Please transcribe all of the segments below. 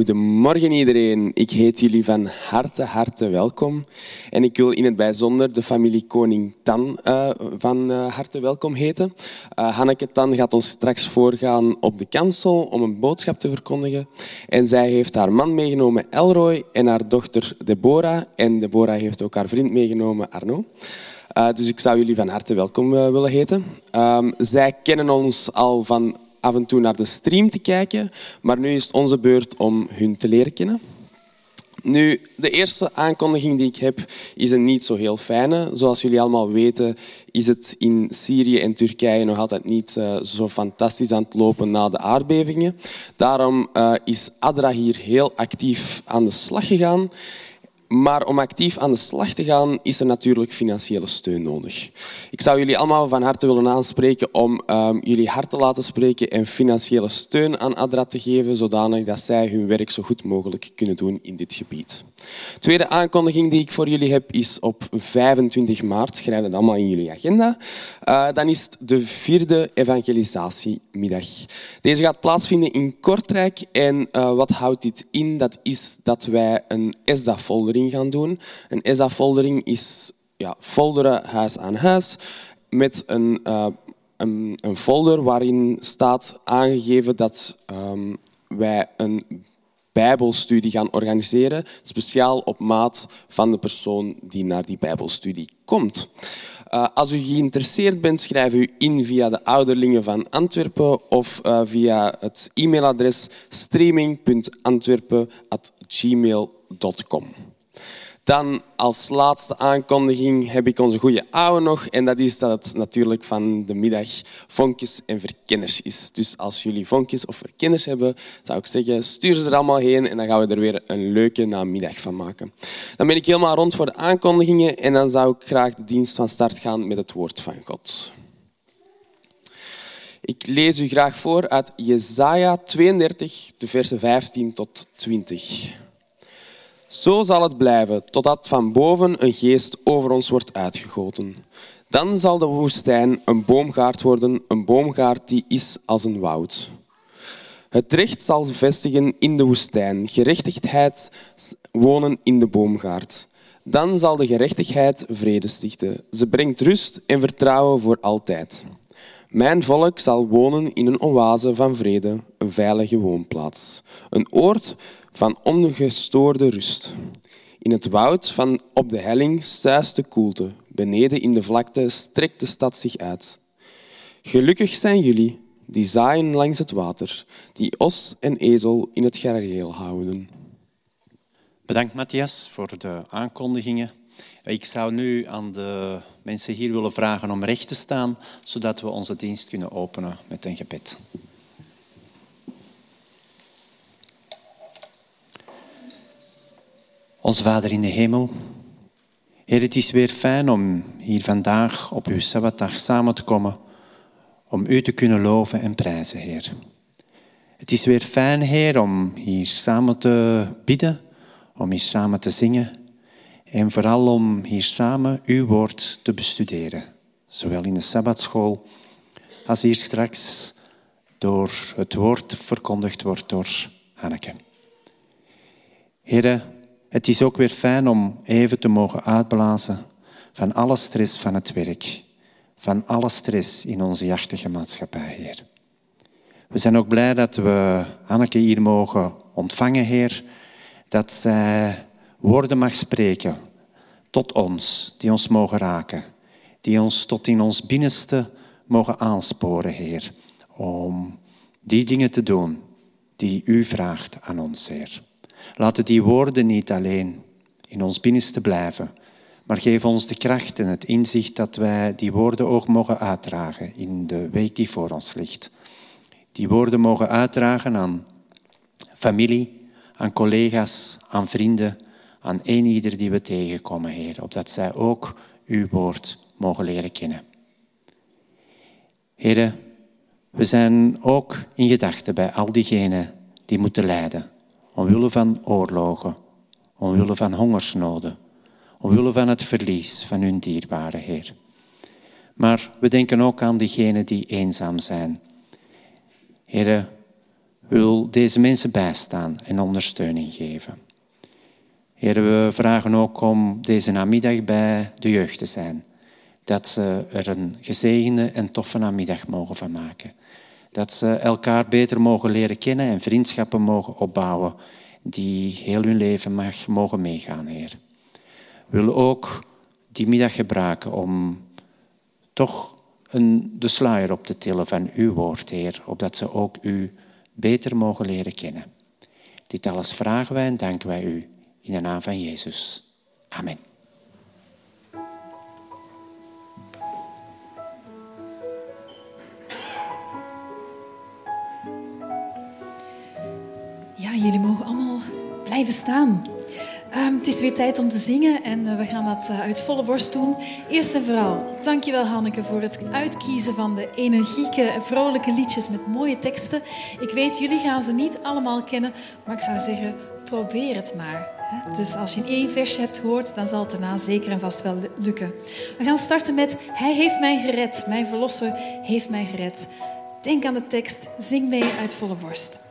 Goedemorgen iedereen. Ik heet jullie van harte, harte welkom. En ik wil in het bijzonder de familie Koning Tan uh, van uh, harte welkom heten. Uh, Hanneke Tan gaat ons straks voorgaan op de kansel om een boodschap te verkondigen. En zij heeft haar man meegenomen, Elroy, en haar dochter Deborah. En Deborah heeft ook haar vriend meegenomen, Arno. Dus ik zou jullie van harte welkom willen heten. Um, zij kennen ons al van af en toe naar de stream te kijken, maar nu is het onze beurt om hun te leren kennen. Nu, de eerste aankondiging die ik heb is een niet zo heel fijne. Zoals jullie allemaal weten is het in Syrië en Turkije nog altijd niet uh, zo fantastisch aan het lopen na de aardbevingen. Daarom uh, is Adra hier heel actief aan de slag gegaan. Maar om actief aan de slag te gaan, is er natuurlijk financiële steun nodig. Ik zou jullie allemaal van harte willen aanspreken om um, jullie hart te laten spreken en financiële steun aan ADRA te geven, zodanig dat zij hun werk zo goed mogelijk kunnen doen in dit gebied. Tweede aankondiging die ik voor jullie heb is op 25 maart. Schrijf dat allemaal in jullie agenda. Uh, dan is het de vierde evangelisatiemiddag. Deze gaat plaatsvinden in Kortrijk. En uh, wat houdt dit in? Dat is dat wij een ESDA-foldering gaan doen. Een ESDA-foldering is ja, folderen huis aan huis met een, uh, een, een, folder waarin staat aangegeven dat um, wij een Bijbelstudie gaan organiseren, speciaal op maat van de persoon die naar die Bijbelstudie komt. Uh, als u geïnteresseerd bent, schrijf u in via de ouderlingen van Antwerpen of uh, via het e-mailadres streaming.antwerpen.gmail.com. Dan als laatste aankondiging heb ik onze goede oude nog. En dat is dat het natuurlijk van de middag vonkjes en verkenners is. Dus als jullie vonkjes of verkenners hebben, zou ik zeggen, stuur ze er allemaal heen. En dan gaan we er weer een leuke namiddag van maken. Dan ben ik helemaal rond voor de aankondigingen. En dan zou ik graag de dienst van start gaan met het woord van God. Ik lees u graag voor uit Jesaja 32, de versen 15 tot 20. Zo zal het blijven, totdat van boven een geest over ons wordt uitgegoten. Dan zal de woestijn een boomgaard worden, een boomgaard die is als een woud. Het recht zal vestigen in de woestijn, gerechtigheid wonen in de boomgaard. Dan zal de gerechtigheid vrede stichten. Ze brengt rust en vertrouwen voor altijd. Mijn volk zal wonen in een oase van vrede, een veilige woonplaats. Een oord van ongestoorde rust. In het woud van op de helling stuist de koelte. Beneden in de vlakte strekt de stad zich uit. Gelukkig zijn jullie die zaaien langs het water, die os en ezel in het gareel houden. Bedankt Matthias voor de aankondigingen. Ik zou nu aan de mensen hier willen vragen om recht te staan, zodat we onze dienst kunnen openen met een gebed. Onze Vader in de hemel, Heer, het is weer fijn om hier vandaag op uw Sabbatdag samen te komen om u te kunnen loven en prijzen, Heer. Het is weer fijn, Heer, om hier samen te bidden, om hier samen te zingen en vooral om hier samen uw woord te bestuderen, zowel in de Sabbatschool als hier straks door het woord verkondigd wordt door Hanneke. Heren, het is ook weer fijn om even te mogen uitblazen van alle stress van het werk, van alle stress in onze jachtige maatschappij, Heer. We zijn ook blij dat we Hanneke hier mogen ontvangen, Heer, dat zij woorden mag spreken tot ons, die ons mogen raken, die ons tot in ons binnenste mogen aansporen, Heer, om die dingen te doen die U vraagt aan ons, Heer. Laten die woorden niet alleen in ons binnenste blijven, maar geef ons de kracht en het inzicht dat wij die woorden ook mogen uitdragen in de week die voor ons ligt. Die woorden mogen uitdragen aan familie, aan collega's, aan vrienden, aan een ieder die we tegenkomen, Heer, opdat zij ook uw woord mogen leren kennen. Heren, we zijn ook in gedachten bij al diegenen die moeten lijden, omwille van oorlogen, omwille van hongersnoden, omwille van het verlies van hun dierbare Heer. Maar we denken ook aan diegenen die eenzaam zijn. Heren, wil deze mensen bijstaan en ondersteuning geven. Heer, we vragen ook om deze namiddag bij de jeugd te zijn. Dat ze er een gezegende en toffe namiddag mogen van maken. Dat ze elkaar beter mogen leren kennen en vriendschappen mogen opbouwen die heel hun leven mag mogen meegaan, Heer. We willen ook die middag gebruiken om toch een, de sluier op te tillen van uw woord, Heer, opdat ze ook u beter mogen leren kennen. Dit alles vragen wij en danken wij u in de naam van Jezus. Amen. Jullie mogen allemaal blijven staan. Um, het is weer tijd om te zingen en uh, we gaan dat uh, uit volle borst doen. Eerst en vooral, dankjewel Hanneke voor het uitkiezen van de energieke, vrolijke liedjes met mooie teksten. Ik weet, jullie gaan ze niet allemaal kennen, maar ik zou zeggen, probeer het maar. Dus als je een één versje hebt gehoord, dan zal het daarna zeker en vast wel lukken. We gaan starten met Hij heeft mij gered, mijn verlosser heeft mij gered. Denk aan de tekst, zing mee uit volle borst.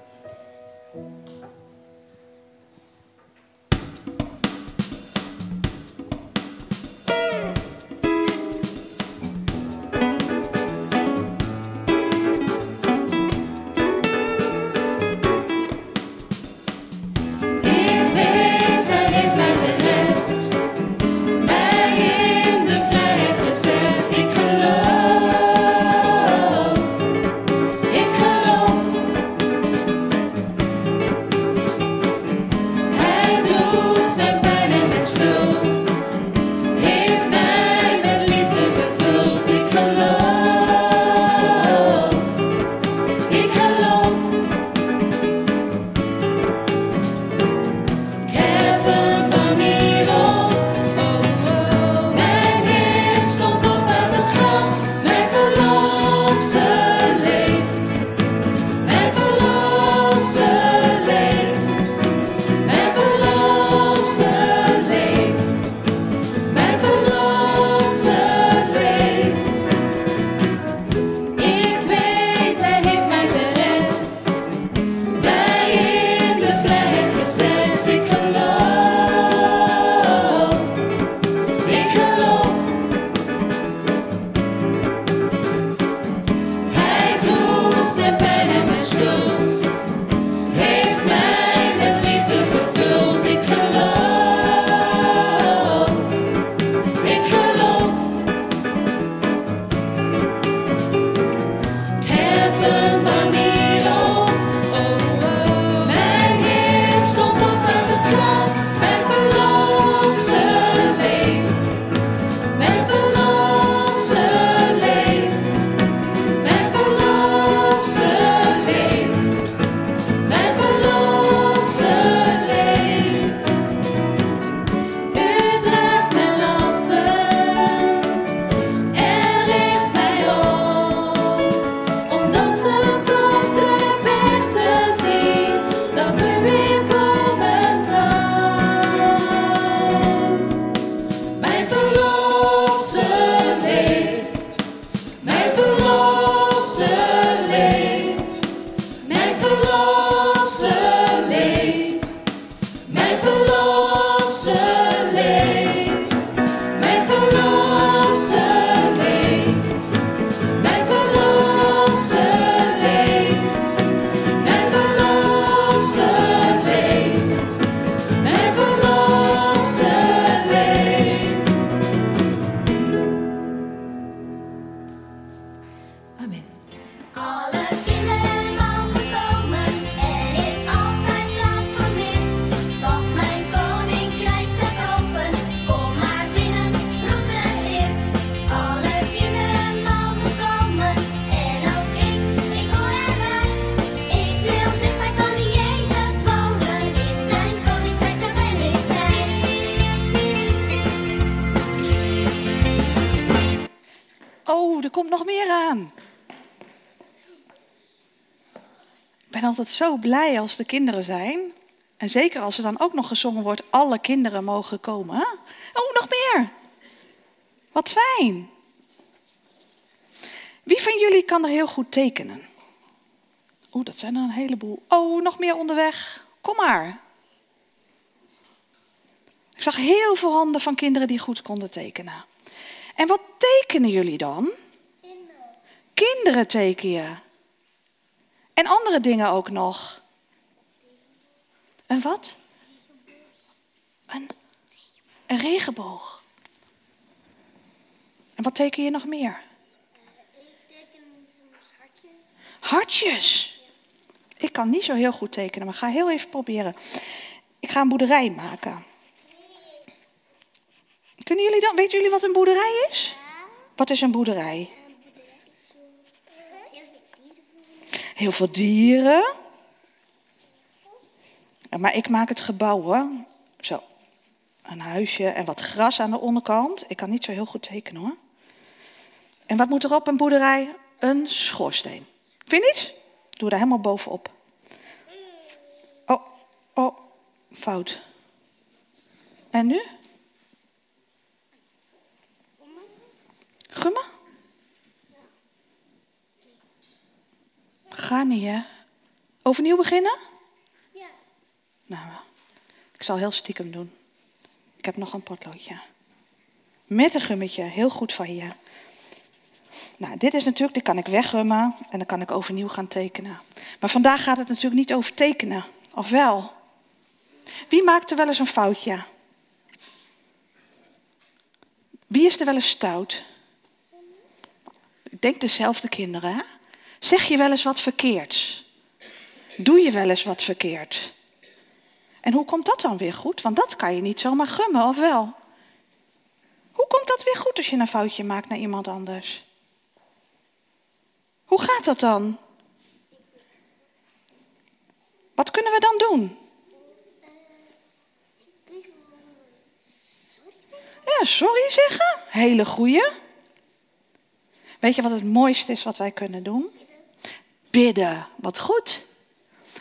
Zo blij als de kinderen zijn. En zeker als er dan ook nog gezongen wordt, alle kinderen mogen komen. Oh, nog meer. Wat fijn. Wie van jullie kan er heel goed tekenen? Oeh, dat zijn er een heleboel. Oh, nog meer onderweg. Kom maar. Ik zag heel veel handen van kinderen die goed konden tekenen. En wat tekenen jullie dan? Kinderen. Kinderen teken je. En andere dingen ook nog. Een wat? Een, een regenboog. En wat teken je nog meer? Ik teken soms hartjes. Hartjes. Ik kan niet zo heel goed tekenen, maar ga heel even proberen. Ik ga een boerderij maken. Kunnen jullie dan, weten jullie wat een boerderij is? Wat is een boerderij? Een boerderij is zo. Heel veel dieren. Heel veel dieren. Maar ik maak het gebouw hoor. Zo. Een huisje en wat gras aan de onderkant. Ik kan niet zo heel goed tekenen hoor. En wat moet er op een boerderij? Een schoorsteen. Vind je niet? Doe daar helemaal bovenop. Oh, oh, fout. En nu? Gummen? Ga niet hè? Overnieuw beginnen? Ja. Nou, ik zal heel stiekem doen. Ik heb nog een potloodje. Met een gummetje, heel goed van je. Nou, dit is natuurlijk, die kan ik weggummen en dan kan ik overnieuw gaan tekenen. Maar vandaag gaat het natuurlijk niet over tekenen, of wel? Wie maakt er wel eens een foutje? Wie is er wel eens stout? Ik denk dezelfde kinderen, hè? Zeg je wel eens wat verkeerds? Doe je wel eens wat verkeerd? En hoe komt dat dan weer goed? Want dat kan je niet zomaar gummen, of wel? Hoe komt dat weer goed als je een foutje maakt naar iemand anders? Hoe gaat dat dan? Wat kunnen we dan doen? Ja, sorry zeggen. Hele goeie. Weet je wat het mooiste is wat wij kunnen doen? Bidden. Wat goed.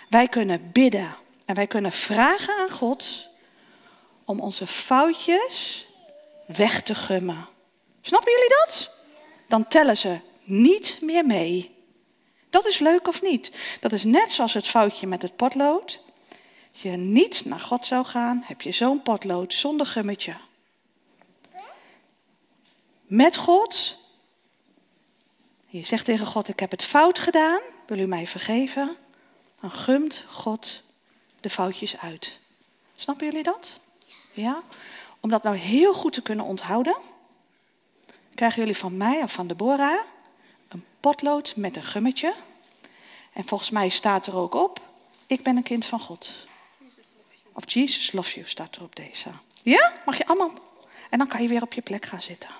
Wij kunnen bidden. En wij kunnen vragen aan God om onze foutjes weg te gummen. Snappen jullie dat? Dan tellen ze niet meer mee. Dat is leuk of niet? Dat is net zoals het foutje met het potlood. Als je niet naar God zou gaan, heb je zo'n potlood zonder gummetje. Met God. Je zegt tegen God, ik heb het fout gedaan, wil u mij vergeven? Dan gumt God de foutjes uit. Snappen jullie dat? Ja? Om dat nou heel goed te kunnen onthouden, krijgen jullie van mij of van Deborah een potlood met een gummetje. En volgens mij staat er ook op, ik ben een kind van God. Of Jesus loves you staat er op deze. Ja? Mag je allemaal? En dan kan je weer op je plek gaan zitten.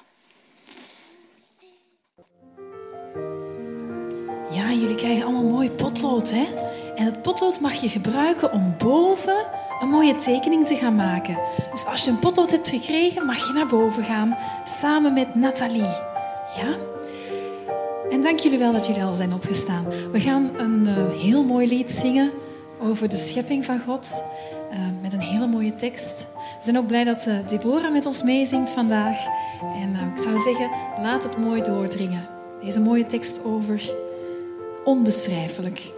Jullie krijgen allemaal mooi potlood, hè? En het potlood mag je gebruiken om boven een mooie tekening te gaan maken. Dus als je een potlood hebt gekregen, mag je naar boven gaan samen met Nathalie. Ja? En dank jullie wel dat jullie al zijn opgestaan. We gaan een eh, heel mooi lied zingen over de schepping van God. eh, met een hele mooie tekst. We zijn ook blij dat eh, Deborah met ons meezingt vandaag. En ik zou zeggen, laat het mooi doordringen. Deze mooie tekst over onbeschrijfelijk.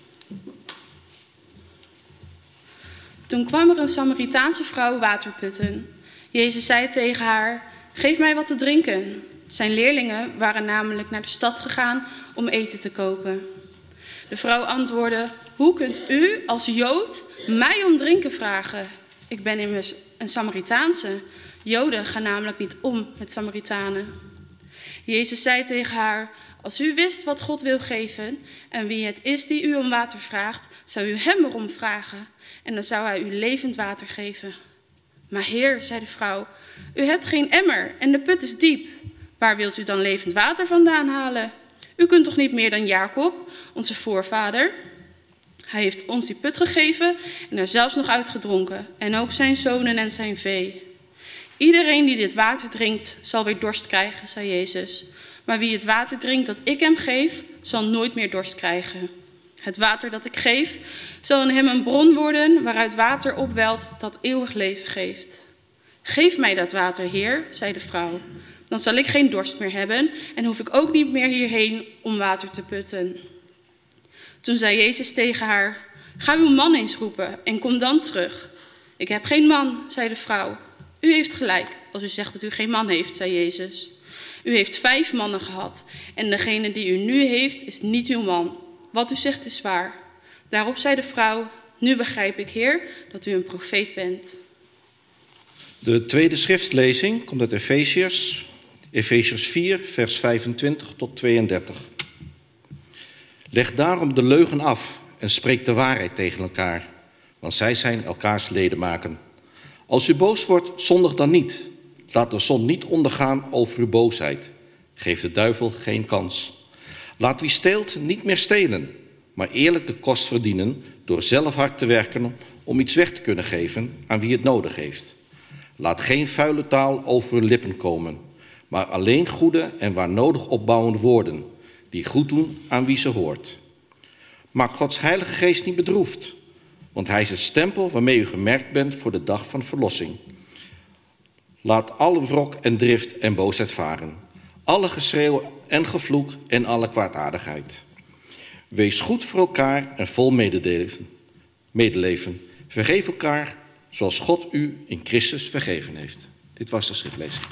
Toen kwam er een Samaritaanse vrouw water putten. Jezus zei tegen haar: Geef mij wat te drinken. Zijn leerlingen waren namelijk naar de stad gegaan om eten te kopen. De vrouw antwoordde: Hoe kunt u als Jood mij om drinken vragen? Ik ben immers een Samaritaanse. Joden gaan namelijk niet om met Samaritanen. Jezus zei tegen haar: Als u wist wat God wil geven en wie het is die u om water vraagt, zou u hem erom vragen en dan zou hij u levend water geven. Maar Heer, zei de vrouw, u hebt geen emmer en de put is diep. Waar wilt u dan levend water vandaan halen? U kunt toch niet meer dan Jacob, onze voorvader? Hij heeft ons die put gegeven en er zelfs nog uitgedronken, en ook zijn zonen en zijn vee. Iedereen die dit water drinkt, zal weer dorst krijgen, zei Jezus. Maar wie het water drinkt dat ik hem geef, zal nooit meer dorst krijgen. Het water dat ik geef, zal in hem een bron worden waaruit water opwelt dat eeuwig leven geeft. Geef mij dat water, Heer, zei de vrouw. Dan zal ik geen dorst meer hebben en hoef ik ook niet meer hierheen om water te putten. Toen zei Jezus tegen haar: Ga uw man eens roepen en kom dan terug. Ik heb geen man, zei de vrouw. U heeft gelijk als u zegt dat u geen man heeft, zei Jezus. U heeft vijf mannen gehad en degene die u nu heeft is niet uw man. Wat u zegt is waar. Daarop zei de vrouw: Nu begrijp ik, Heer, dat u een profeet bent. De tweede schriftlezing komt uit Efeziërs, Efeziërs 4, vers 25 tot 32. Leg daarom de leugen af en spreek de waarheid tegen elkaar, want zij zijn elkaars ledemaken. Als u boos wordt, zondig dan niet. Laat de zon niet ondergaan over uw boosheid. Geef de duivel geen kans. Laat wie steelt niet meer stelen, maar eerlijk de kost verdienen door zelf hard te werken om iets weg te kunnen geven aan wie het nodig heeft. Laat geen vuile taal over uw lippen komen, maar alleen goede en waar nodig opbouwende woorden, die goed doen aan wie ze hoort. Maak Gods Heilige Geest niet bedroefd, want Hij is het stempel waarmee u gemerkt bent voor de dag van verlossing. Laat alle wrok en drift en boosheid varen, alle geschreeuw en gevloek en alle kwaadaardigheid. Wees goed voor elkaar en vol medeleven. medeleven. Vergeef elkaar zoals God u in Christus vergeven heeft. Dit was de schriftlezing.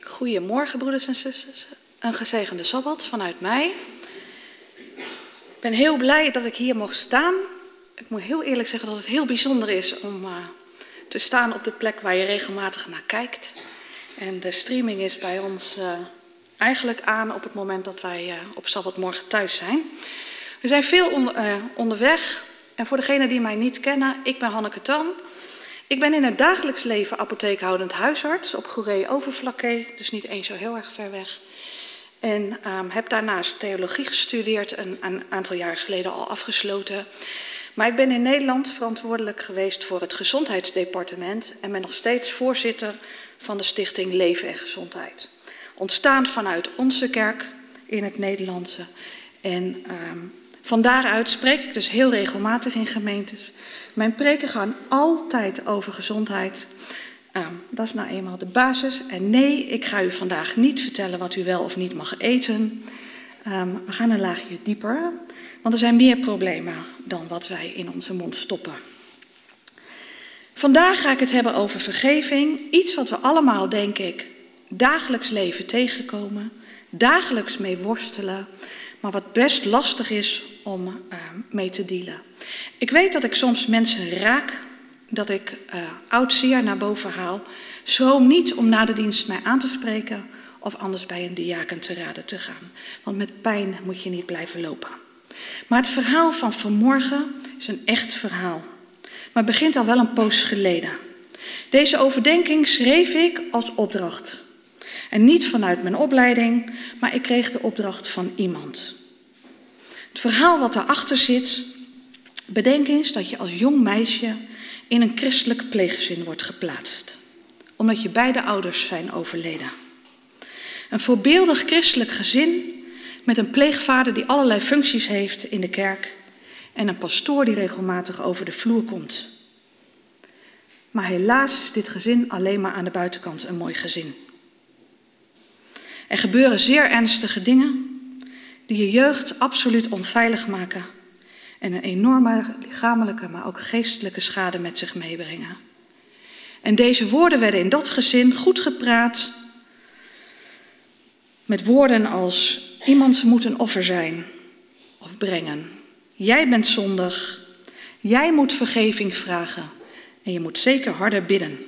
Goedemorgen, broeders en zusters. Een gezegende sabbat vanuit mij. Ik ben heel blij dat ik hier mocht staan. Ik moet heel eerlijk zeggen dat het heel bijzonder is om uh, te staan op de plek waar je regelmatig naar kijkt. En de streaming is bij ons uh, eigenlijk aan op het moment dat wij uh, op sabbatmorgen thuis zijn. We zijn veel on onderweg. En voor degenen die mij niet kennen, ik ben Hanneke Tan. Ik ben in het dagelijks leven apotheekhoudend huisarts op Goeree Overflakkee, dus niet eens zo heel erg ver weg. En um, heb daarnaast theologie gestudeerd, een, een aantal jaar geleden al afgesloten. Maar ik ben in Nederland verantwoordelijk geweest voor het gezondheidsdepartement en ben nog steeds voorzitter van de stichting Leven en Gezondheid. Ontstaan vanuit onze kerk in het Nederlandse. En um, van daaruit spreek ik dus heel regelmatig in gemeentes. Mijn preken gaan altijd over gezondheid. Um, dat is nou eenmaal de basis. En nee, ik ga u vandaag niet vertellen wat u wel of niet mag eten. Um, we gaan een laagje dieper. Want er zijn meer problemen dan wat wij in onze mond stoppen. Vandaag ga ik het hebben over vergeving. Iets wat we allemaal, denk ik, dagelijks leven tegenkomen. Dagelijks mee worstelen. Maar wat best lastig is om uh, mee te dealen. Ik weet dat ik soms mensen raak. Dat ik uh, oud zeer naar boven haal. Schroom niet om na de dienst mij aan te spreken. Of anders bij een diaken te raden te gaan. Want met pijn moet je niet blijven lopen. Maar het verhaal van vanmorgen is een echt verhaal. Maar begint al wel een poos geleden. Deze overdenking schreef ik als opdracht. En niet vanuit mijn opleiding, maar ik kreeg de opdracht van iemand. Het verhaal wat daarachter zit, bedenk eens dat je als jong meisje in een christelijk pleeggezin wordt geplaatst, omdat je beide ouders zijn overleden. Een voorbeeldig christelijk gezin met een pleegvader die allerlei functies heeft in de kerk en een pastoor die regelmatig over de vloer komt. Maar helaas is dit gezin alleen maar aan de buitenkant een mooi gezin. Er gebeuren zeer ernstige dingen die je jeugd absoluut onveilig maken en een enorme lichamelijke, maar ook geestelijke schade met zich meebrengen. En deze woorden werden in dat gezin goed gepraat met woorden als iemand moet een offer zijn of brengen. Jij bent zondig. Jij moet vergeving vragen. En je moet zeker harder bidden.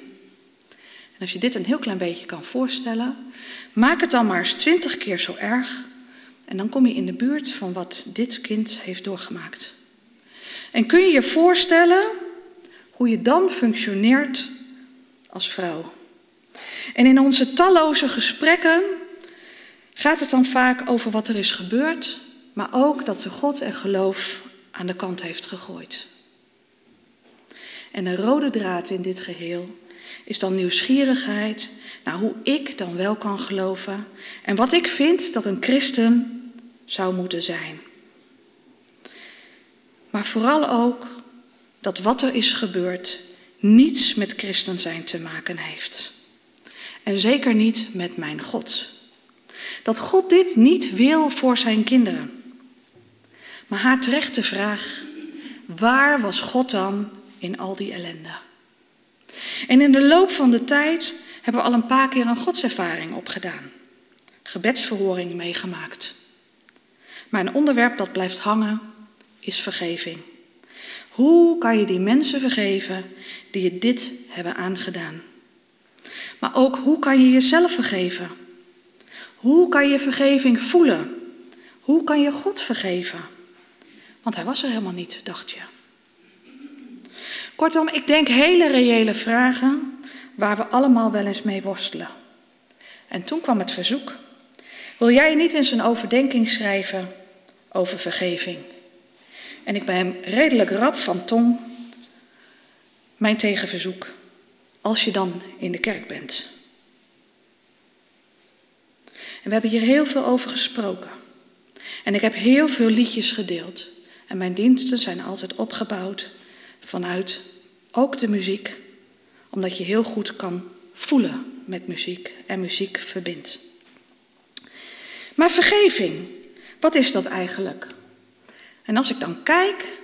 En als je dit een heel klein beetje kan voorstellen, maak het dan maar eens twintig keer zo erg. En dan kom je in de buurt van wat dit kind heeft doorgemaakt. En kun je je voorstellen hoe je dan functioneert als vrouw? En in onze talloze gesprekken gaat het dan vaak over wat er is gebeurd, maar ook dat ze God en geloof aan de kant heeft gegooid. En een rode draad in dit geheel is dan nieuwsgierigheid naar hoe ik dan wel kan geloven en wat ik vind dat een christen zou moeten zijn. Maar vooral ook dat wat er is gebeurd niets met christen zijn te maken heeft. En zeker niet met mijn God. Dat God dit niet wil voor zijn kinderen. Maar haar terechte vraag, waar was God dan in al die ellende? En in de loop van de tijd hebben we al een paar keer een godservaring opgedaan. Gebedsverhoring meegemaakt. Maar een onderwerp dat blijft hangen is vergeving. Hoe kan je die mensen vergeven die je dit hebben aangedaan? Maar ook hoe kan je jezelf vergeven? Hoe kan je vergeving voelen? Hoe kan je God vergeven? Want hij was er helemaal niet, dacht je. Kortom, ik denk hele reële vragen waar we allemaal wel eens mee worstelen. En toen kwam het verzoek. Wil jij niet eens een overdenking schrijven over vergeving? En ik ben redelijk rap van tong. Mijn tegenverzoek. Als je dan in de kerk bent. En we hebben hier heel veel over gesproken. En ik heb heel veel liedjes gedeeld. En mijn diensten zijn altijd opgebouwd vanuit ook de muziek, omdat je heel goed kan voelen met muziek en muziek verbindt. Maar vergeving, wat is dat eigenlijk? En als ik dan kijk,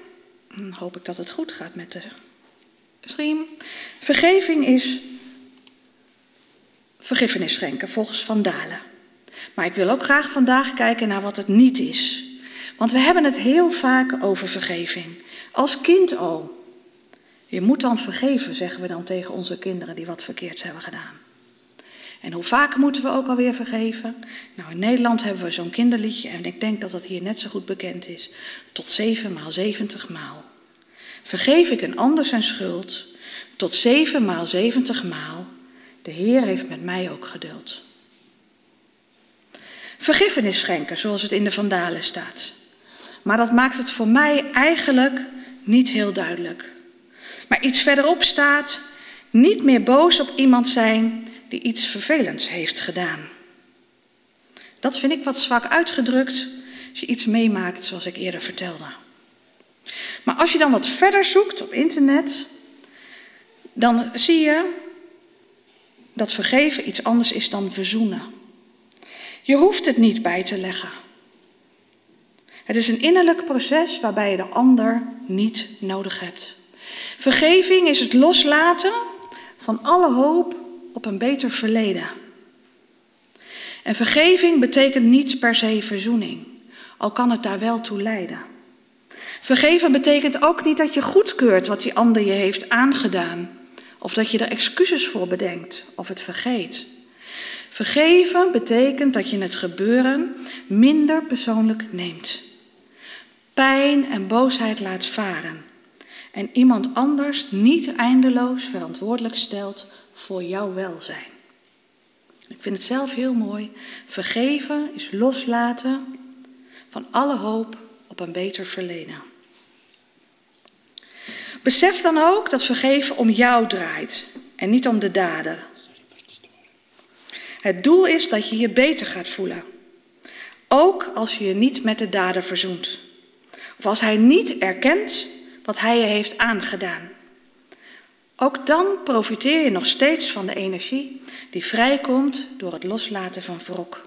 dan hoop ik dat het goed gaat met de stream. Vergeving is vergiffenis schenken volgens Van Dalen. Maar ik wil ook graag vandaag kijken naar wat het niet is. Want we hebben het heel vaak over vergeving. Als kind al. Je moet dan vergeven, zeggen we dan tegen onze kinderen die wat verkeerds hebben gedaan. En hoe vaak moeten we ook alweer vergeven? Nou, in Nederland hebben we zo'n kinderliedje en ik denk dat dat hier net zo goed bekend is. Tot zeven maal zeventig maal. Vergeef ik een ander zijn schuld, tot zeven maal zeventig maal. De Heer heeft met mij ook geduld. Vergiffenis schenken, zoals het in de Vandalen staat. Maar dat maakt het voor mij eigenlijk niet heel duidelijk. Maar iets verderop staat: niet meer boos op iemand zijn die iets vervelends heeft gedaan. Dat vind ik wat zwak uitgedrukt als je iets meemaakt, zoals ik eerder vertelde. Maar als je dan wat verder zoekt op internet, dan zie je dat vergeven iets anders is dan verzoenen. Je hoeft het niet bij te leggen. Het is een innerlijk proces waarbij je de ander niet nodig hebt. Vergeving is het loslaten van alle hoop op een beter verleden. En vergeving betekent niet per se verzoening, al kan het daar wel toe leiden. Vergeven betekent ook niet dat je goedkeurt wat die ander je heeft aangedaan, of dat je er excuses voor bedenkt of het vergeet. Vergeven betekent dat je het gebeuren minder persoonlijk neemt. Pijn en boosheid laat varen en iemand anders niet eindeloos verantwoordelijk stelt voor jouw welzijn. Ik vind het zelf heel mooi. Vergeven is loslaten van alle hoop op een beter verleden. Besef dan ook dat vergeven om jou draait en niet om de daden. Het doel is dat je je beter gaat voelen. Ook als je je niet met de dader verzoent. Of als hij niet erkent wat hij je heeft aangedaan. ook dan profiteer je nog steeds van de energie die vrijkomt door het loslaten van wrok.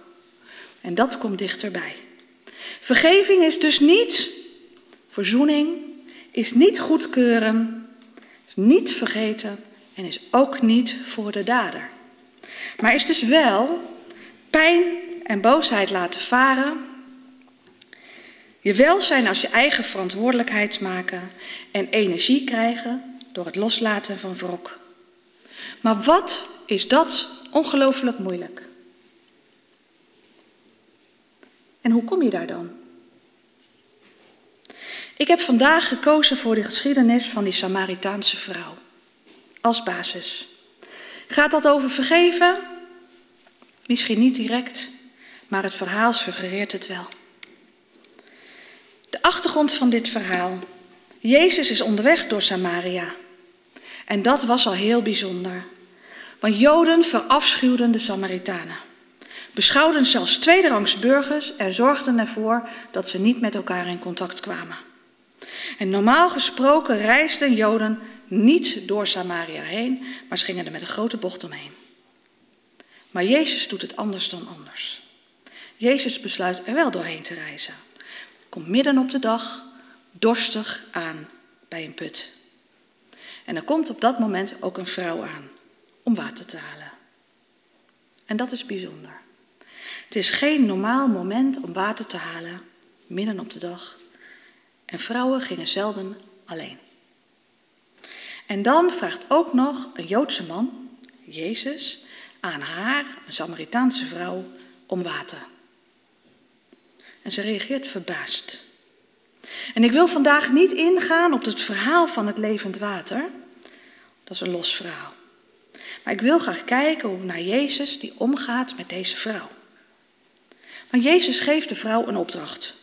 En dat komt dichterbij. Vergeving is dus niet verzoening, is niet goedkeuren, is niet vergeten en is ook niet voor de dader. Maar is dus wel pijn en boosheid laten varen. Je welzijn als je eigen verantwoordelijkheid maken en energie krijgen door het loslaten van wrok. Maar wat is dat ongelooflijk moeilijk? En hoe kom je daar dan? Ik heb vandaag gekozen voor de geschiedenis van die Samaritaanse vrouw als basis. Gaat dat over vergeven? Misschien niet direct, maar het verhaal suggereert het wel. De achtergrond van dit verhaal. Jezus is onderweg door Samaria. En dat was al heel bijzonder. Want Joden verafschuwden de Samaritanen. Beschouwden zelfs tweederangs burgers en zorgden ervoor dat ze niet met elkaar in contact kwamen. En normaal gesproken reisden Joden niet door Samaria heen, maar ze gingen er met een grote bocht omheen. Maar Jezus doet het anders dan anders. Jezus besluit er wel doorheen te reizen. Komt midden op de dag, dorstig aan bij een put. En er komt op dat moment ook een vrouw aan om water te halen. En dat is bijzonder. Het is geen normaal moment om water te halen midden op de dag. En vrouwen gingen zelden alleen. En dan vraagt ook nog een Joodse man, Jezus, aan haar, een Samaritaanse vrouw, om water. En ze reageert verbaasd. En ik wil vandaag niet ingaan op het verhaal van het levend water. Dat is een los verhaal. Maar ik wil graag kijken hoe naar Jezus die omgaat met deze vrouw. Maar Jezus geeft de vrouw een opdracht.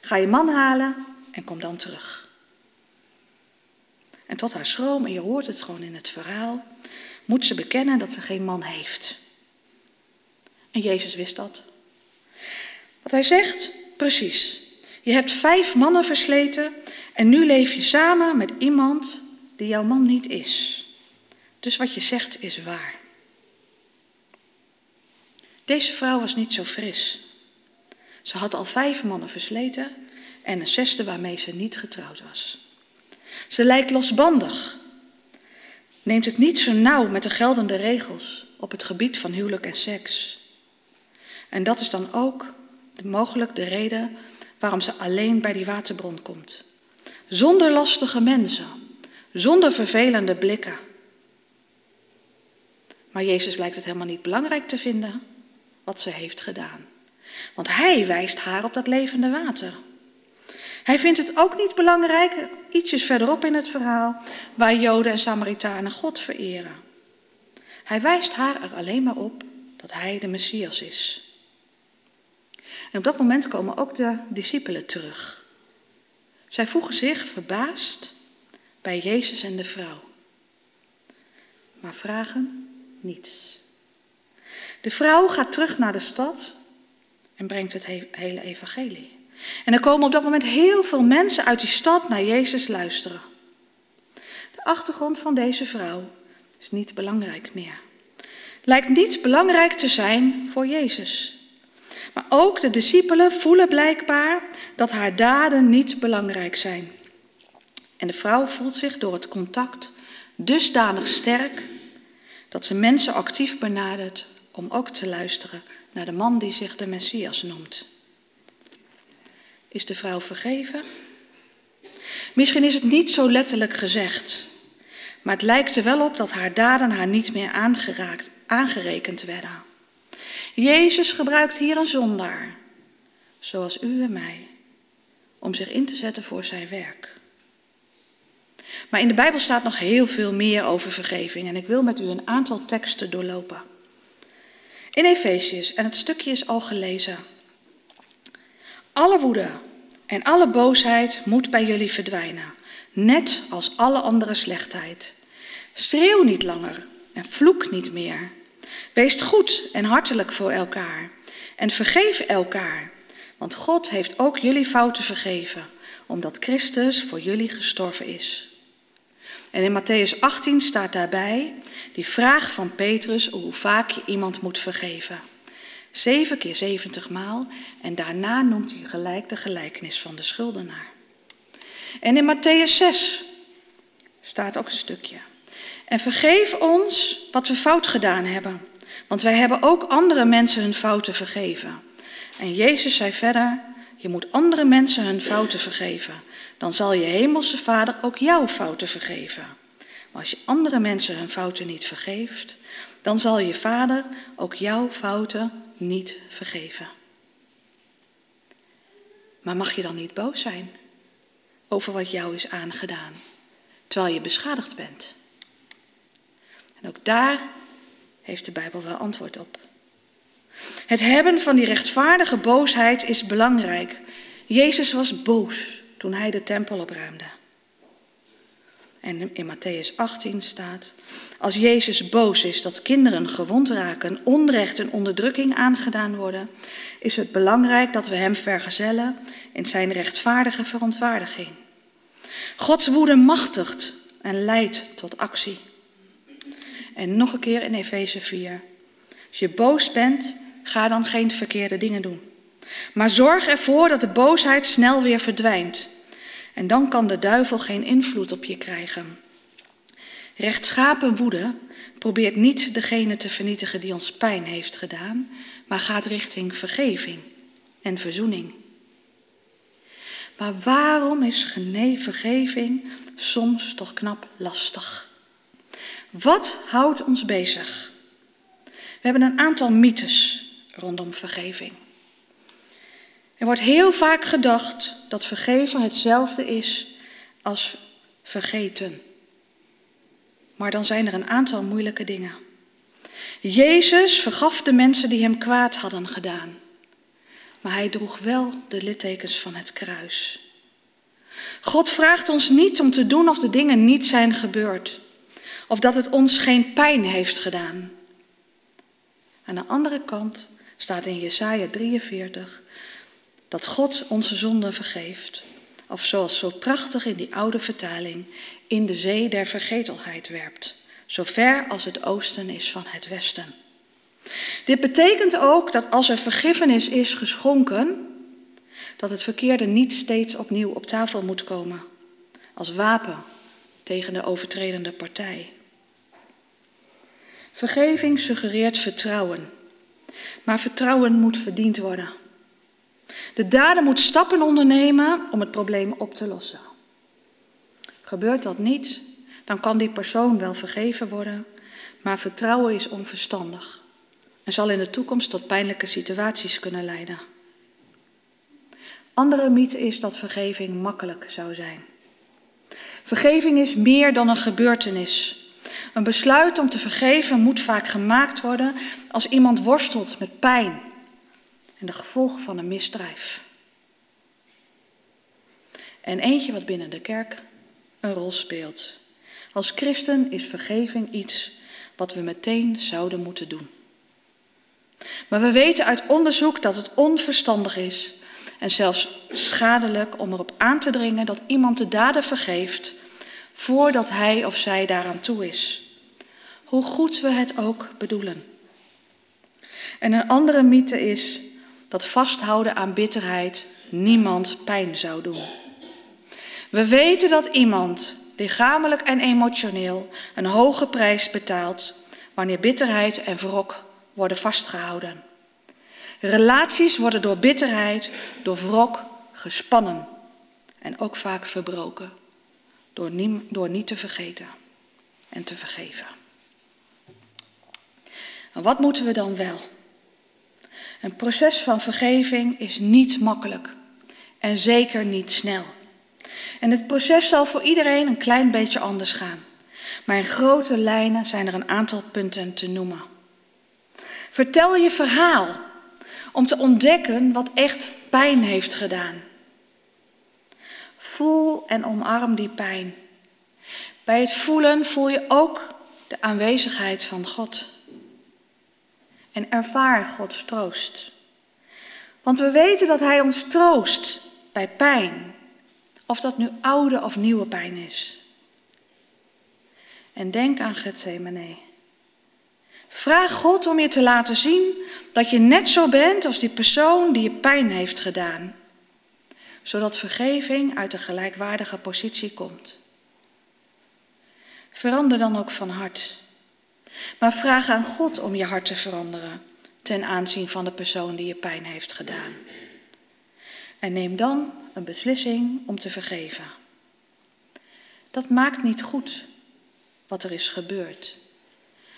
Ga je man halen en kom dan terug. En tot haar schroom, en je hoort het gewoon in het verhaal, moet ze bekennen dat ze geen man heeft. En Jezus wist dat. Wat hij zegt, precies. Je hebt vijf mannen versleten en nu leef je samen met iemand die jouw man niet is. Dus wat je zegt is waar. Deze vrouw was niet zo fris. Ze had al vijf mannen versleten en een zesde waarmee ze niet getrouwd was. Ze lijkt losbandig, neemt het niet zo nauw met de geldende regels op het gebied van huwelijk en seks. En dat is dan ook mogelijk de reden waarom ze alleen bij die waterbron komt. Zonder lastige mensen, zonder vervelende blikken. Maar Jezus lijkt het helemaal niet belangrijk te vinden wat ze heeft gedaan. Want hij wijst haar op dat levende water. Hij vindt het ook niet belangrijk, ietsjes verderop in het verhaal, waar Joden en Samaritanen God vereren. Hij wijst haar er alleen maar op dat hij de Messias is. En op dat moment komen ook de discipelen terug. Zij voegen zich verbaasd bij Jezus en de vrouw, maar vragen niets. De vrouw gaat terug naar de stad en brengt het hele evangelie. En er komen op dat moment heel veel mensen uit die stad naar Jezus luisteren. De achtergrond van deze vrouw is niet belangrijk meer. Lijkt niet belangrijk te zijn voor Jezus. Maar ook de discipelen voelen blijkbaar dat haar daden niet belangrijk zijn. En de vrouw voelt zich door het contact dusdanig sterk dat ze mensen actief benadert om ook te luisteren naar de man die zich de Messias noemt. Is de vrouw vergeven? Misschien is het niet zo letterlijk gezegd, maar het lijkt er wel op dat haar daden haar niet meer aangeraakt, aangerekend werden. Jezus gebruikt hier een zondaar, zoals u en mij, om zich in te zetten voor zijn werk. Maar in de Bijbel staat nog heel veel meer over vergeving en ik wil met u een aantal teksten doorlopen. In Efesius, en het stukje is al gelezen, alle woede en alle boosheid moet bij jullie verdwijnen, net als alle andere slechtheid. Schreeuw niet langer en vloek niet meer. Wees goed en hartelijk voor elkaar en vergeef elkaar, want God heeft ook jullie fouten vergeven, omdat Christus voor jullie gestorven is. En in Matthäus 18 staat daarbij die vraag van Petrus hoe vaak je iemand moet vergeven. Zeven keer zeventig maal en daarna noemt hij gelijk de gelijkenis van de schuldenaar. En in Matthäus 6 staat ook een stukje. En vergeef ons wat we fout gedaan hebben, want wij hebben ook andere mensen hun fouten vergeven. En Jezus zei verder, je moet andere mensen hun fouten vergeven. Dan zal je hemelse vader ook jouw fouten vergeven. Maar als je andere mensen hun fouten niet vergeeft, dan zal je vader ook jouw fouten niet vergeven. Maar mag je dan niet boos zijn over wat jou is aangedaan, terwijl je beschadigd bent? En ook daar heeft de Bijbel wel antwoord op. Het hebben van die rechtvaardige boosheid is belangrijk. Jezus was boos toen hij de tempel opruimde. En in Matthäus 18 staat, als Jezus boos is dat kinderen gewond raken, onrecht en onderdrukking aangedaan worden, is het belangrijk dat we hem vergezellen in zijn rechtvaardige verontwaardiging. Gods woede machtigt en leidt tot actie. En nog een keer in Efeze 4. Als je boos bent, ga dan geen verkeerde dingen doen. Maar zorg ervoor dat de boosheid snel weer verdwijnt. En dan kan de duivel geen invloed op je krijgen. Rechtschapen woede probeert niet degene te vernietigen die ons pijn heeft gedaan, maar gaat richting vergeving en verzoening. Maar waarom is vergeving soms toch knap lastig? Wat houdt ons bezig? We hebben een aantal mythes rondom vergeving. Er wordt heel vaak gedacht dat vergeven hetzelfde is als vergeten. Maar dan zijn er een aantal moeilijke dingen. Jezus vergaf de mensen die hem kwaad hadden gedaan. Maar hij droeg wel de littekens van het kruis. God vraagt ons niet om te doen of de dingen niet zijn gebeurd. Of dat het ons geen pijn heeft gedaan. Aan de andere kant staat in Jesaja 43 dat God onze zonden vergeeft. Of zoals zo prachtig in die oude vertaling, in de zee der vergetelheid werpt, zo ver als het oosten is van het westen. Dit betekent ook dat als er vergiffenis is geschonken, dat het verkeerde niet steeds opnieuw op tafel moet komen, als wapen tegen de overtredende partij. Vergeving suggereert vertrouwen, maar vertrouwen moet verdiend worden. De dader moet stappen ondernemen om het probleem op te lossen. Gebeurt dat niet, dan kan die persoon wel vergeven worden, maar vertrouwen is onverstandig en zal in de toekomst tot pijnlijke situaties kunnen leiden. Andere mythe is dat vergeving makkelijk zou zijn. Vergeving is meer dan een gebeurtenis. Een besluit om te vergeven moet vaak gemaakt worden als iemand worstelt met pijn en de gevolgen van een misdrijf. En eentje wat binnen de kerk een rol speelt. Als christen is vergeving iets wat we meteen zouden moeten doen. Maar we weten uit onderzoek dat het onverstandig is en zelfs schadelijk om erop aan te dringen dat iemand de daden vergeeft voordat hij of zij daaraan toe is. Hoe goed we het ook bedoelen. En een andere mythe is dat vasthouden aan bitterheid niemand pijn zou doen. We weten dat iemand lichamelijk en emotioneel een hoge prijs betaalt wanneer bitterheid en wrok worden vastgehouden. Relaties worden door bitterheid, door wrok gespannen en ook vaak verbroken door, door niet te vergeten en te vergeven. En wat moeten we dan wel? Een proces van vergeving is niet makkelijk en zeker niet snel. En het proces zal voor iedereen een klein beetje anders gaan. Maar in grote lijnen zijn er een aantal punten te noemen. Vertel je verhaal om te ontdekken wat echt pijn heeft gedaan. Voel en omarm die pijn. Bij het voelen voel je ook de aanwezigheid van God en ervaar Gods troost. Want we weten dat Hij ons troost bij pijn, of dat nu oude of nieuwe pijn is. En denk aan Gethsemane. Vraag God om je te laten zien dat je net zo bent als die persoon die je pijn heeft gedaan. Zodat vergeving uit een gelijkwaardige positie komt. Verander dan ook van hart. Maar vraag aan God om je hart te veranderen ten aanzien van de persoon die je pijn heeft gedaan. En neem dan een beslissing om te vergeven. Dat maakt niet goed wat er is gebeurd.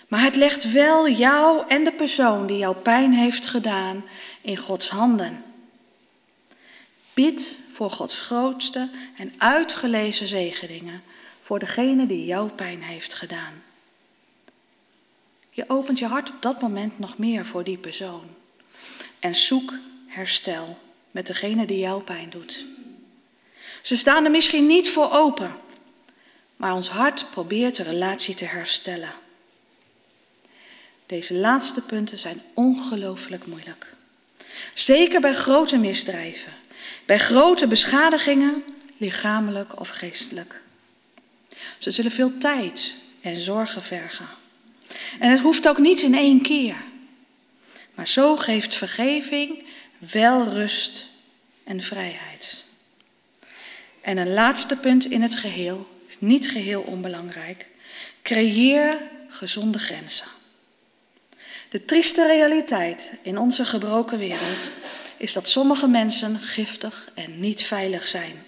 Maar het legt wel jou en de persoon die jou pijn heeft gedaan in Gods handen. Bid voor Gods grootste en uitgelezen zegeningen voor degene die jou pijn heeft gedaan. Je opent je hart op dat moment nog meer voor die persoon. En zoek herstel met degene die jou pijn doet. Ze staan er misschien niet voor open, maar ons hart probeert de relatie te herstellen. Deze laatste punten zijn ongelooflijk moeilijk. Zeker bij grote misdrijven, bij grote beschadigingen, lichamelijk of geestelijk. Ze zullen veel tijd en zorgen vergen. En het hoeft ook niet in één keer. Maar zo geeft vergeving wel rust en vrijheid. En een laatste punt in het geheel, niet geheel onbelangrijk. Creëer gezonde grenzen. De trieste realiteit in onze gebroken wereld is dat sommige mensen giftig en niet veilig zijn.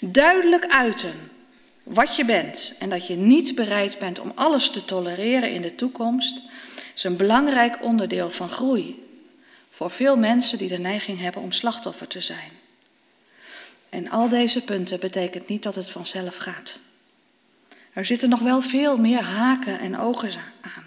Duidelijk uiten wat je bent en dat je niet bereid bent om alles te tolereren in de toekomst, is een belangrijk onderdeel van groei voor veel mensen die de neiging hebben om slachtoffer te zijn. En al deze punten betekent niet dat het vanzelf gaat. Er zitten nog wel veel meer haken en ogen aan.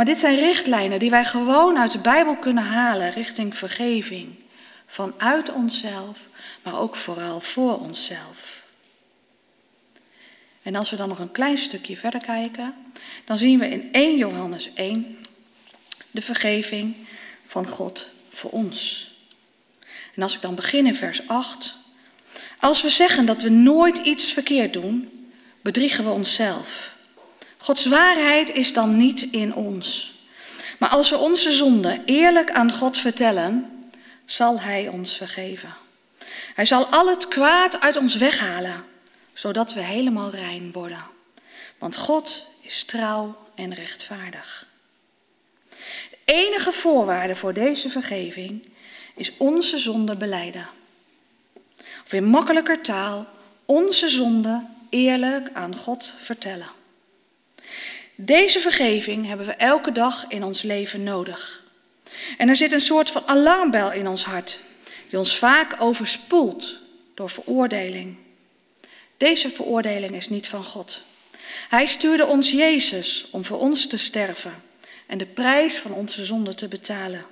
Maar dit zijn richtlijnen die wij gewoon uit de Bijbel kunnen halen richting vergeving. Vanuit onszelf, maar ook vooral voor onszelf. En als we dan nog een klein stukje verder kijken, dan zien we in 1 Johannes 1 de vergeving van God voor ons. En als ik dan begin in vers 8. Als we zeggen dat we nooit iets verkeerd doen, bedriegen we onszelf. Gods waarheid is dan niet in ons. Maar als we onze zonde eerlijk aan God vertellen, zal Hij ons vergeven. Hij zal al het kwaad uit ons weghalen, zodat we helemaal rein worden. Want God is trouw en rechtvaardig. De enige voorwaarde voor deze vergeving is onze zonde beleiden. Of in makkelijker taal, onze zonde eerlijk aan God vertellen. Deze vergeving hebben we elke dag in ons leven nodig. En er zit een soort van alarmbel in ons hart, die ons vaak overspoelt door veroordeling. Deze veroordeling is niet van God. Hij stuurde ons Jezus om voor ons te sterven en de prijs van onze zonde te betalen.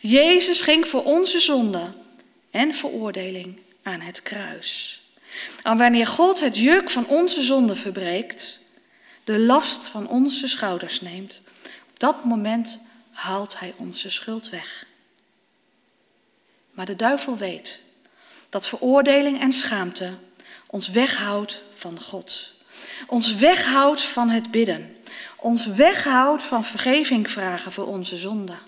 Jezus ging voor onze zonde en veroordeling aan het kruis. En wanneer God het juk van onze zonde verbreekt, de last van onze schouders neemt, op dat moment haalt Hij onze schuld weg. Maar de duivel weet dat veroordeling en schaamte ons weghoudt van God. Ons weghoudt van het bidden. Ons weghoudt van vergeving vragen voor onze zonden.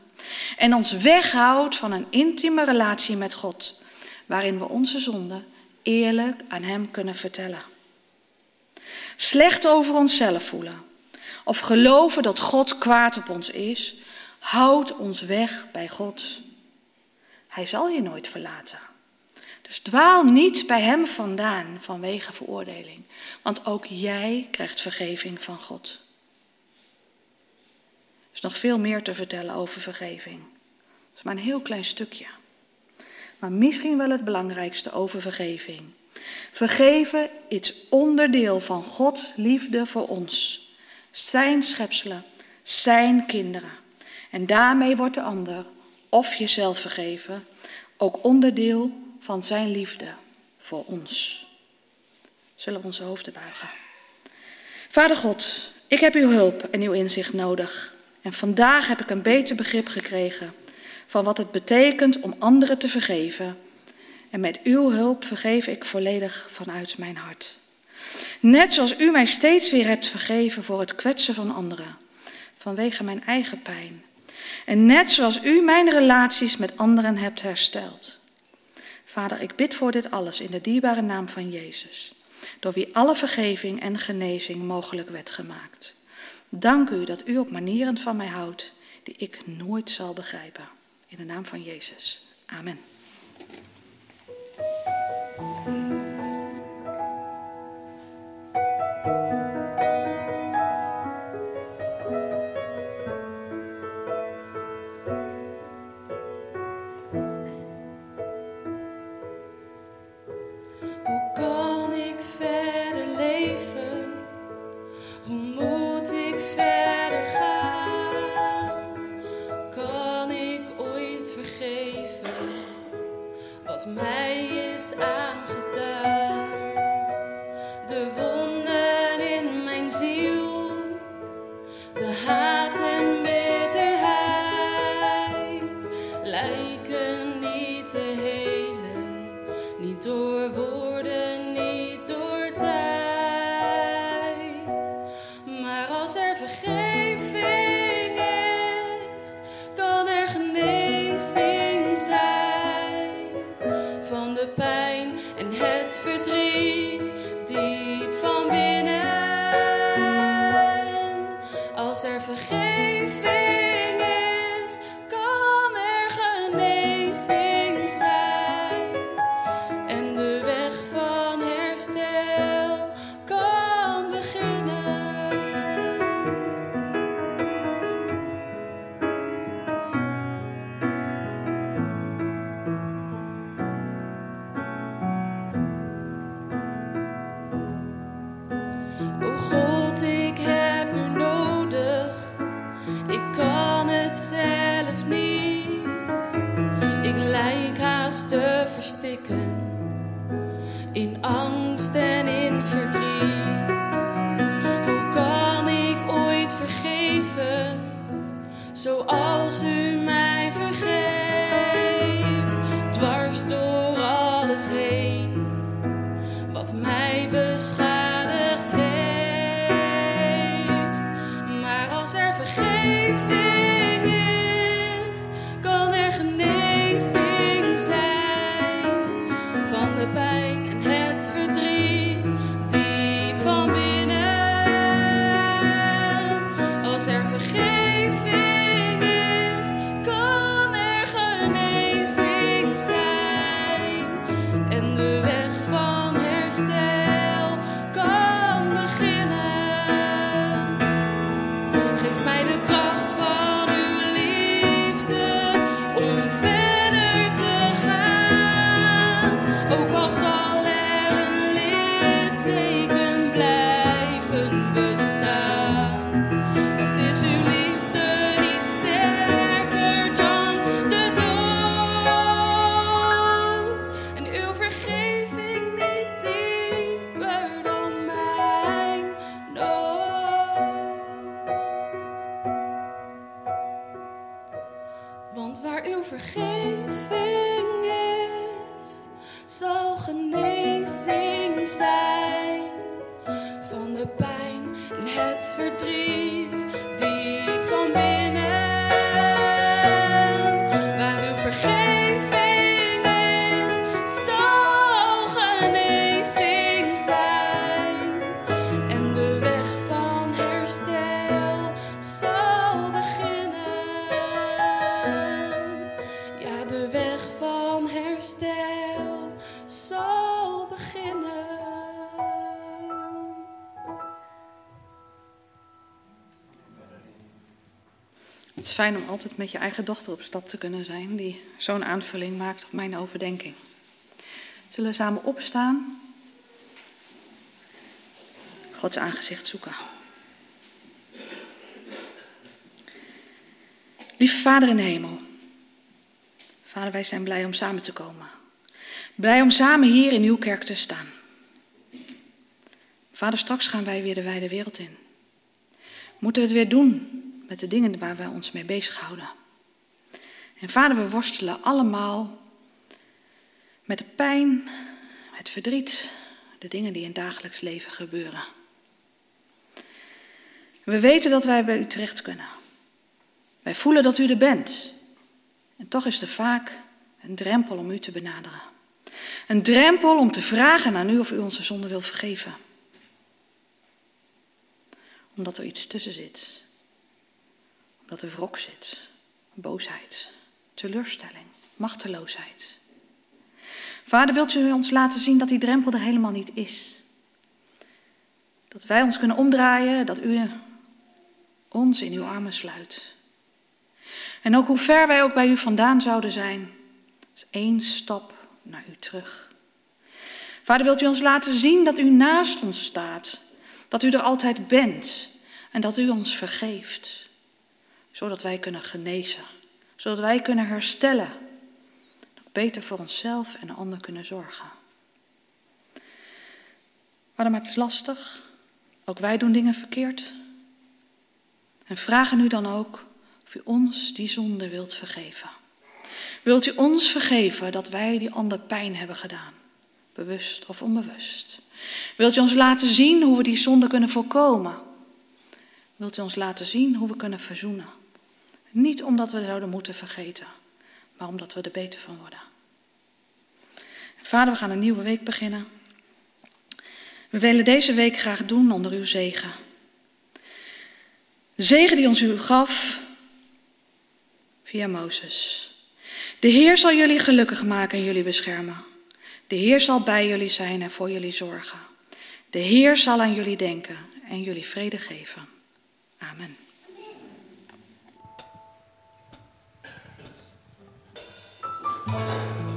En ons weghoudt van een intieme relatie met God, waarin we onze zonden eerlijk aan Hem kunnen vertellen. Slecht over onszelf voelen of geloven dat God kwaad op ons is, houdt ons weg bij God. Hij zal je nooit verlaten. Dus dwaal niet bij Hem vandaan vanwege veroordeling, want ook jij krijgt vergeving van God. Er is nog veel meer te vertellen over vergeving. Dat is maar een heel klein stukje. Maar misschien wel het belangrijkste over vergeving. Vergeven is onderdeel van Gods liefde voor ons. Zijn schepselen, zijn kinderen. En daarmee wordt de ander, of jezelf vergeven, ook onderdeel van zijn liefde voor ons. Zullen we onze hoofden buigen? Vader God, ik heb uw hulp en uw inzicht nodig. En vandaag heb ik een beter begrip gekregen van wat het betekent om anderen te vergeven. En met uw hulp vergeef ik volledig vanuit mijn hart. Net zoals u mij steeds weer hebt vergeven voor het kwetsen van anderen, vanwege mijn eigen pijn. En net zoals u mijn relaties met anderen hebt hersteld. Vader, ik bid voor dit alles in de dierbare naam van Jezus, door wie alle vergeving en genezing mogelijk werd gemaakt. Dank u dat u op manieren van mij houdt die ik nooit zal begrijpen. In de naam van Jezus. Amen. うん。Het is fijn om altijd met je eigen dochter op stap te kunnen zijn, die zo'n aanvulling maakt op mijn overdenking. Zullen we samen opstaan? Gods aangezicht zoeken. Lieve Vader in hemel. Vader, wij zijn blij om samen te komen. Blij om samen hier in uw kerk te staan. Vader, straks gaan wij weer de wijde wereld in. Moeten we het weer doen met de dingen waar wij ons mee bezighouden. En vader, we worstelen allemaal met de pijn, het verdriet, de dingen die in het dagelijks leven gebeuren. We weten dat wij bij u terecht kunnen. Wij voelen dat u er bent. En toch is er vaak een drempel om u te benaderen. Een drempel om te vragen aan u of u onze zonde wilt vergeven. Omdat er iets tussen zit. Omdat er wrok zit, boosheid, teleurstelling, machteloosheid. Vader, wilt u ons laten zien dat die drempel er helemaal niet is? Dat wij ons kunnen omdraaien, dat u ons in uw armen sluit. En ook hoe ver wij ook bij u vandaan zouden zijn, is één stap naar u terug. Vader, wilt u ons laten zien dat u naast ons staat, dat u er altijd bent en dat u ons vergeeft, zodat wij kunnen genezen, zodat wij kunnen herstellen, beter voor onszelf en de ander kunnen zorgen. Maar het is lastig. Ook wij doen dingen verkeerd. En vragen u dan ook of u ons die zonde wilt vergeven. Wilt u ons vergeven dat wij die ander pijn hebben gedaan, bewust of onbewust? Wilt u ons laten zien hoe we die zonde kunnen voorkomen? Wilt u ons laten zien hoe we kunnen verzoenen? Niet omdat we zouden moeten vergeten, maar omdat we er beter van worden. Vader, we gaan een nieuwe week beginnen. We willen deze week graag doen onder uw zegen. De zegen die ons u gaf via Mozes. De Heer zal jullie gelukkig maken en jullie beschermen. De Heer zal bij jullie zijn en voor jullie zorgen. De Heer zal aan jullie denken en jullie vrede geven. Amen. amando.